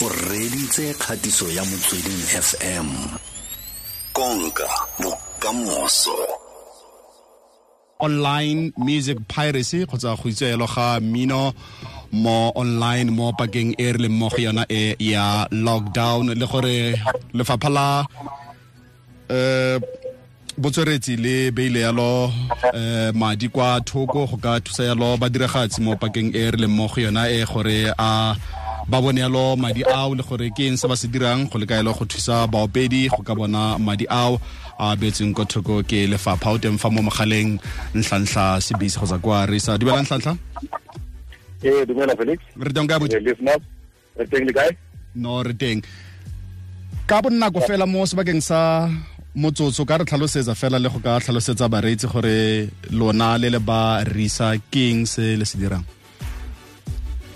o reditse kgatiso ya motsweding fm konka bokamoso. Online music piracy kgotsa go itseelo ga mmino mo online mo pakeng e re leng mo go yona e ya lockdown le gore lefapha la um botsweretsi le beile yalo um madi kwa thoko go ka thusa yalo badiragatsi mo pakeng e re leng mo go yona e gore a ba bone yalo madi ao le gore ke eng se ba se dirang. Go leka yalo go thusa baopedi go ka bona madi ao a beetsweng ko thoko ke lefapha o teng fa mo mogaleng ntlhantlha sebisi kgotsa kwa re sa dumela ntlhantlha Eh, dumela Felix. re teng Eh, re teng le kae? no re teng. Ka bonnako fela mo sebakeng sa motsotso ka re tlhalosetsa fela le go ka tlhalosetsa bareetsi gore lona le le ba risa ke eng se le se dirang?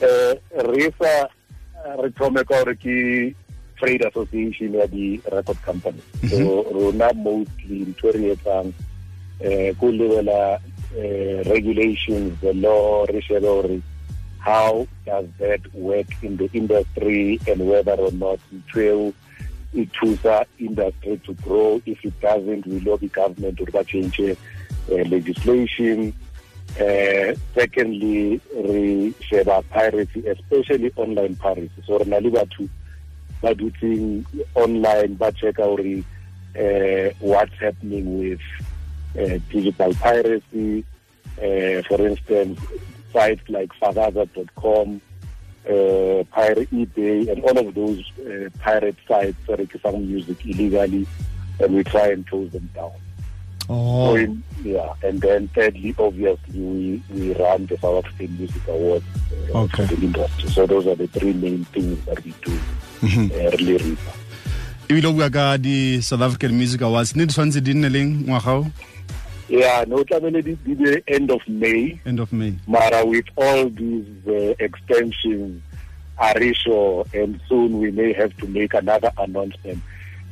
Eh, RISA re thome ka gore ke trade association ya di record company. So rona mostly ntho re etsang eh go lebela eh, regulations, the law, re shebe gore how does that work in the industry and whether or not ntho eo e thusa industry to grow. If it doesn't we lobby government gore ba change uh, legislation uh, secondly re sheba piracy especially online piracy so re na le batho ba online ba checka gore uh, what's happening with uh, digital piracy uh, for instance sites like fakaza.com uh, pirate eBay and all of those uh, pirate sites that are music illegally and we try and close them down. Oh So yeah, and then thirdly, obviously, we, we run the South African Music Awards uh, Okay. for the industry. So those are the three main things that we do uh, really RISA. ebile o bua ka di south african music awards ne di tshwanetse di nne leng ngwaga o Yeah, no, tlamehile di the end of May. end of may Mara with all these uh, extensions, Arisho, and soon we may have to make another announcement.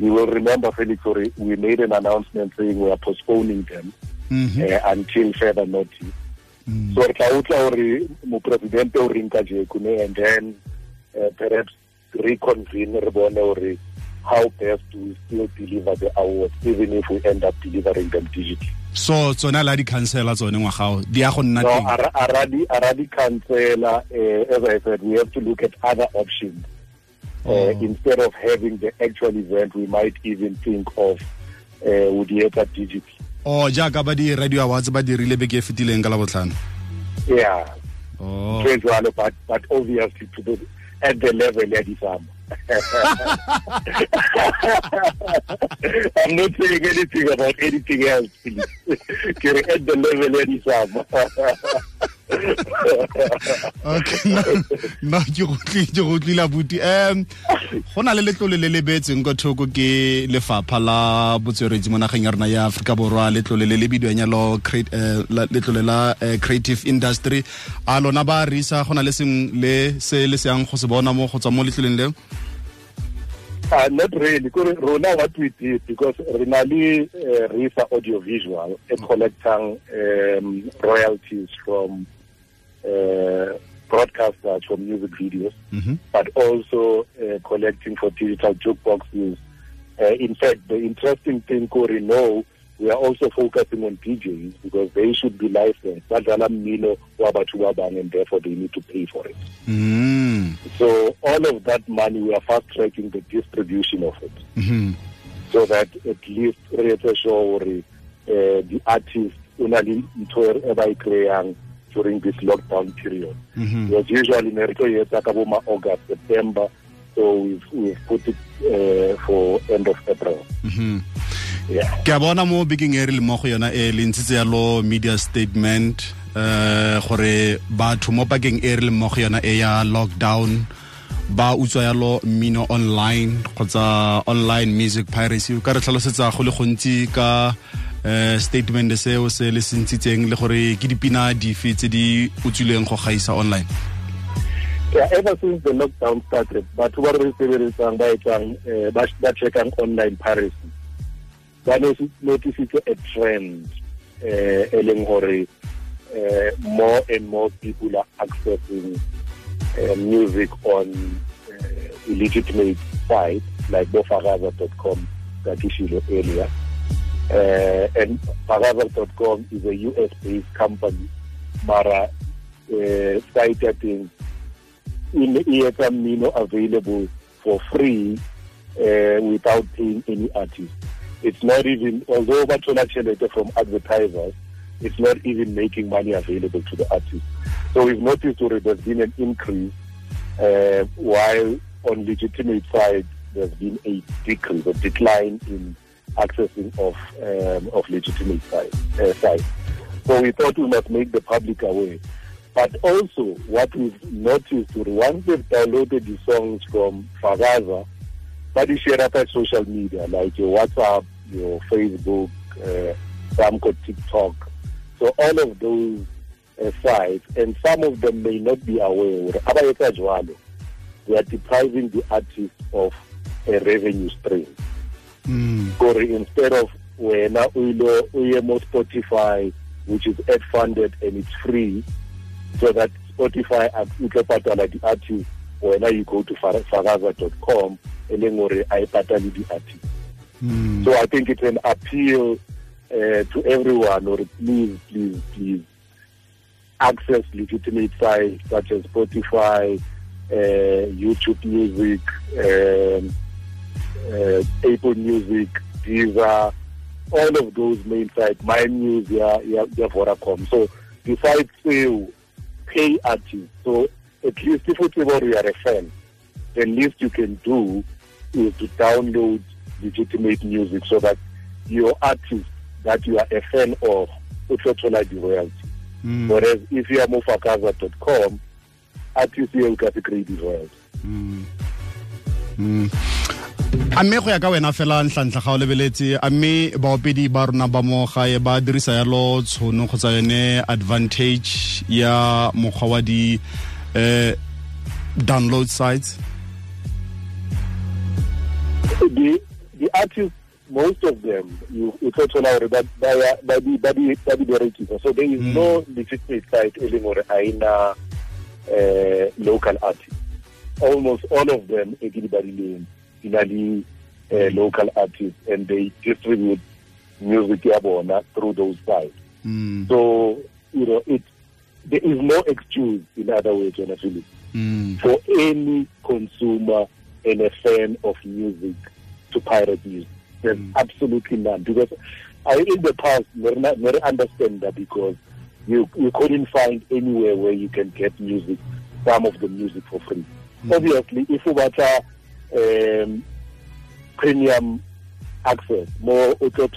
You will remember, Felix, we made an announcement saying we are postponing them Mhm. uh, until further notice. Mm. So re tla utlwa gore mopresidente o reng ka jekune and then uh, perhaps reconvene re bone gore how best do we still deliver the awards even if we end up delivering them digitally. so tsone la di cancela tsone ngwaga o di ya go nna teng Ara- Aradi uh, as I said, we have to look at other options. Uh, Oh. Instead of having the actual event, we might even think of uh, Udieta Digital. o jaaka ba di radio awards ba dirile beke e fetileng ka la botlhano Yeah, oh but, but obviously to the, at the level ya disama. I'm not saying anything about anything else, please. At the level ya disama. okay no ke go tli- ke go tlile abuti. Um go na le letlole le le beetseng ko thoko ke lefapha la botsweretsi mo nageng ya rona ya aforika borwa letlole le le bidiwang create- eh, letlole la eh, creative industry. A lona ba risa go na le seng le se le seang go se bona mo go tswa mo letloleng leo? Uh, not really. Kore Rona what we did because Renali uh, Risa Audiovisual uh, collecting um, royalties from uh, broadcasters for music videos, Mhm. but also uh, collecting for digital jukeboxes. Uh, in fact, the interesting thing, Corey, no, we are also focusing on DJs because they should be licensed. Badala Milo, Wabatu Wabang, and therefore they need to pay for it. Mm. So all of that money, we are fast tracking the distribution of it, Mhm. so that at least re etse sure gore uh, the artist o na le ntho during this lockdown period. Mhm. Because usually ne re tlo e etsa ka bo ma August, September, so we've, we've put it uh, for end of April. Mhm. Yeah. ke a bona mo bekeng e re le mo go yona e le ntshitse yalo media statement eh gore batho mo pakeng e re le mo go yona e ya lockdown ba utswa yalo mmino online kgotsa online music piracy o ka re tlhalosetsa go le gontsi ka eh statement seo se le le gore ke dipina dife tse di go gaisa online Yeah, ever since the lockdown started, ba re sebeletsang ba etsang eh, ba checkang online piracy. Ba notice- a trend eh more and more people are accessing uh, music on uh, uh, illegitimate sites like bofakaza.com that ishilo earlier. Uh, and Fakaza.com is a US-based company, Mara uh, that is in the ESM available for free uh, without paying any artist. It's not even, although Batola Chelete from advertisers, it's not even making money available to the artists. So we've noticed that there's been an increase, uh, while on legitimate side, there's been a decrease, a decline in accessing of um, of legitimate side, uh, sites. So we thought we must make the public aware. But also, what we've noticed, once they've downloaded the songs from Fakaza, but you share that on social media, like your WhatsApp, your Facebook, uh, got TikTok. So all of those uh, sites, and some of them may not be aware, they are depriving the artist of a revenue stream. Mm. Or instead of when uye mo Spotify, which is ad funded and it's free, so that Spotify utle patala the artist, when you go to fakaza.com, and then I patali the artist. Mm. So I think it's an appeal uh, to everyone, or please, please, please access legitimate sites such as Spotify, uh, YouTube Music, um, uh, Apple Music, Deezer, all of those main sites, My News, yeah, yeah, yeah, Vodacom. So besides you pay artists, so at least if you are a fan, the least you can do is to download legitimate music so that your artist that you are a fan of utothola the royalty. Mm. Whereas if you are mofakaza.com, artist will get the credit royalty. Mm. Mm. A mme go ya ka wena fela ntlhantlha ga o lebeletse a mme baopedi ba rona ba mo gae ba dirisa yalo tshono kgotsa yone advantage ya mokgwa wa di eh, download sites? The the artists most of them you tlo thola gore ba di berekisa. So there is Mm. no legitimate site e leng gore a ena uh, local artists. Almost all of them e ke di badileng na uh, local artists and they distribute music ya through those sites mm. so you know it there is no excuse in other words Philip Mm. for any consumer and a fan of music to pirate music. There's Mm. absolutely none. Because I, in the past, not, never understand that because you, you couldn't find anywhere where you can get music, some of the music for free. Mm. Obviously, if you a um, premium access, more auto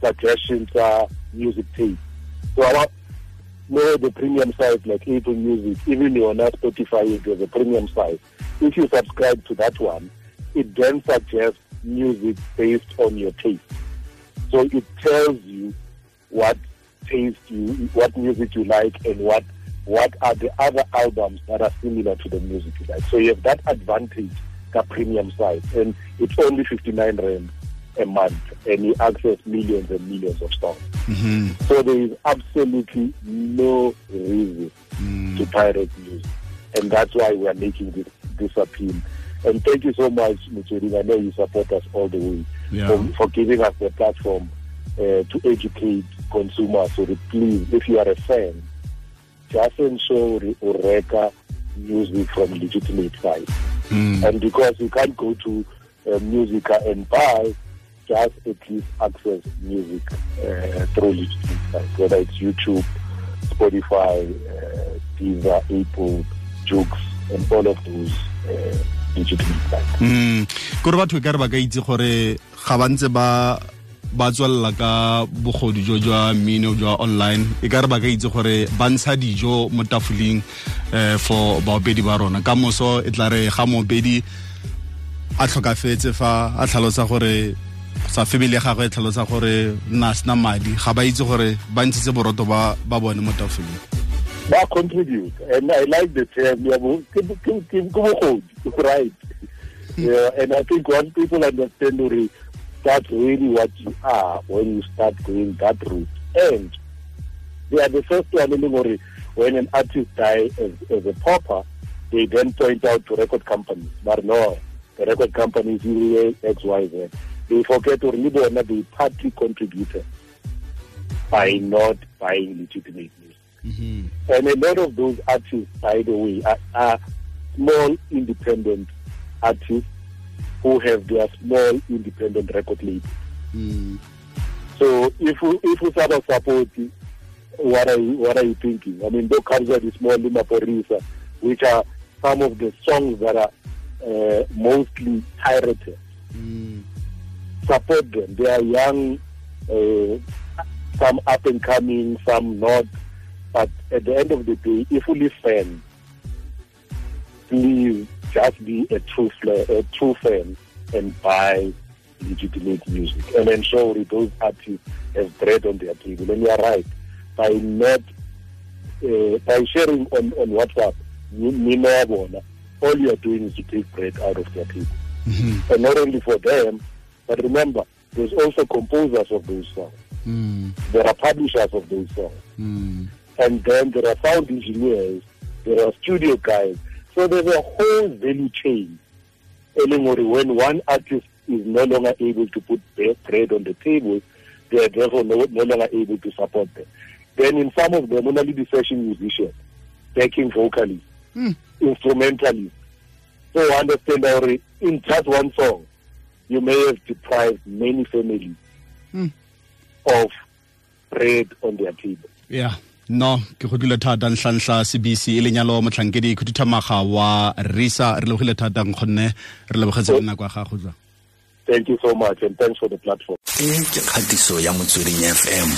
suggestions, uh, music tape. So more the premium sites like Apple Music, even on Spotify, there's a premium site. If you subscribe to that one, it then suggests music based on your taste. So it tells you what taste you, what music you like, and what what are the other albums that are similar to the music you like. So you have that advantage, that premium site, and it's only 59 rand a month, and you access millions and millions of songs. Mhm. So there is absolutely no reason Mm. to pirate music. And that's why we are making this, this appeal. And thank you so much, Mutsuri. I know you support us all the way Yeah. for, for giving us the platform uh, to educate consumers. So that please, if you are a fan, just ensure you reka music from legitimate sites. Mm. And because you can't go to uh, Musica and buy, just at least access music uh, through legitimate sites, whether it's YouTube, Spotify, uh, Deezer, Apple, Joox, and all of those uh, legitimate sites. Mm. kore batho e ka re ba ka itse gore ga bantse ba ba tswelela ka bogodi jo jwa mmino jwa online e ka re ba ka itse gore ba ntsha dijo mo tafoleng um for baopedi ba rona ka moso e tla re ga moopedi a tlhokafetse fa a tlhalosa gore sa family ya gagwe e tlhalosa gore nna sena madi ga ba itse gore ba ntshitse boroto ba bone mo tafoleng ba contribute, and I like the term. bo- ke- ke Right. Yeah, and I think once people understand already, that's really what you are when you start going that route. And they are the first one in the when an artist dies as, as a pauper, they then point out to record companies but no the record companies is xyz they forget or le bona they partly contributed by not buying legitimate music Mm -hmm. and a lot of those artists by the way are, are small independent artists who have their small independent record label Mm. so if we if we start support what are you, what are you thinking? I mean, though comes the small Limaporisa, which are some of the songs that are uh, mostly pirated. Mm. Support them. They are young, uh, some up and coming, some not. But at the end of the day, if we fans, please just be a true a true fan and buy legitimate music and ensure those artists have bread on their table. And you are right by not uh, by sharing on on WhatsApp, Nina all you are doing is to take bread out of their table. Mm -hmm. And not only for them, but remember, there's also composers of those songs. Mm. There are publishers of those songs. Mm. And then there are sound engineers, there are studio guys. So there's a whole value chain. When one artist is no longer able to put their bread on the table, they are therefore no, no longer able to support them. Then in some of them, only the session musicians, backing vocalists, Mm. instrumentalists. So understand already in just one song, you may have deprived many families Mm. of bread on their table. yeah no ke go tlile thata nhlanhla cbc e lenyalo motlhankedi khuduthamaga wa risa. Re lebogile thata nkgonne re lebogetse le kwa ya gago jwa. Thank you so much and thanks for the platform. e ke kgatiso ya motsweding fm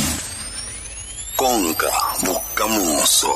konka bokamoso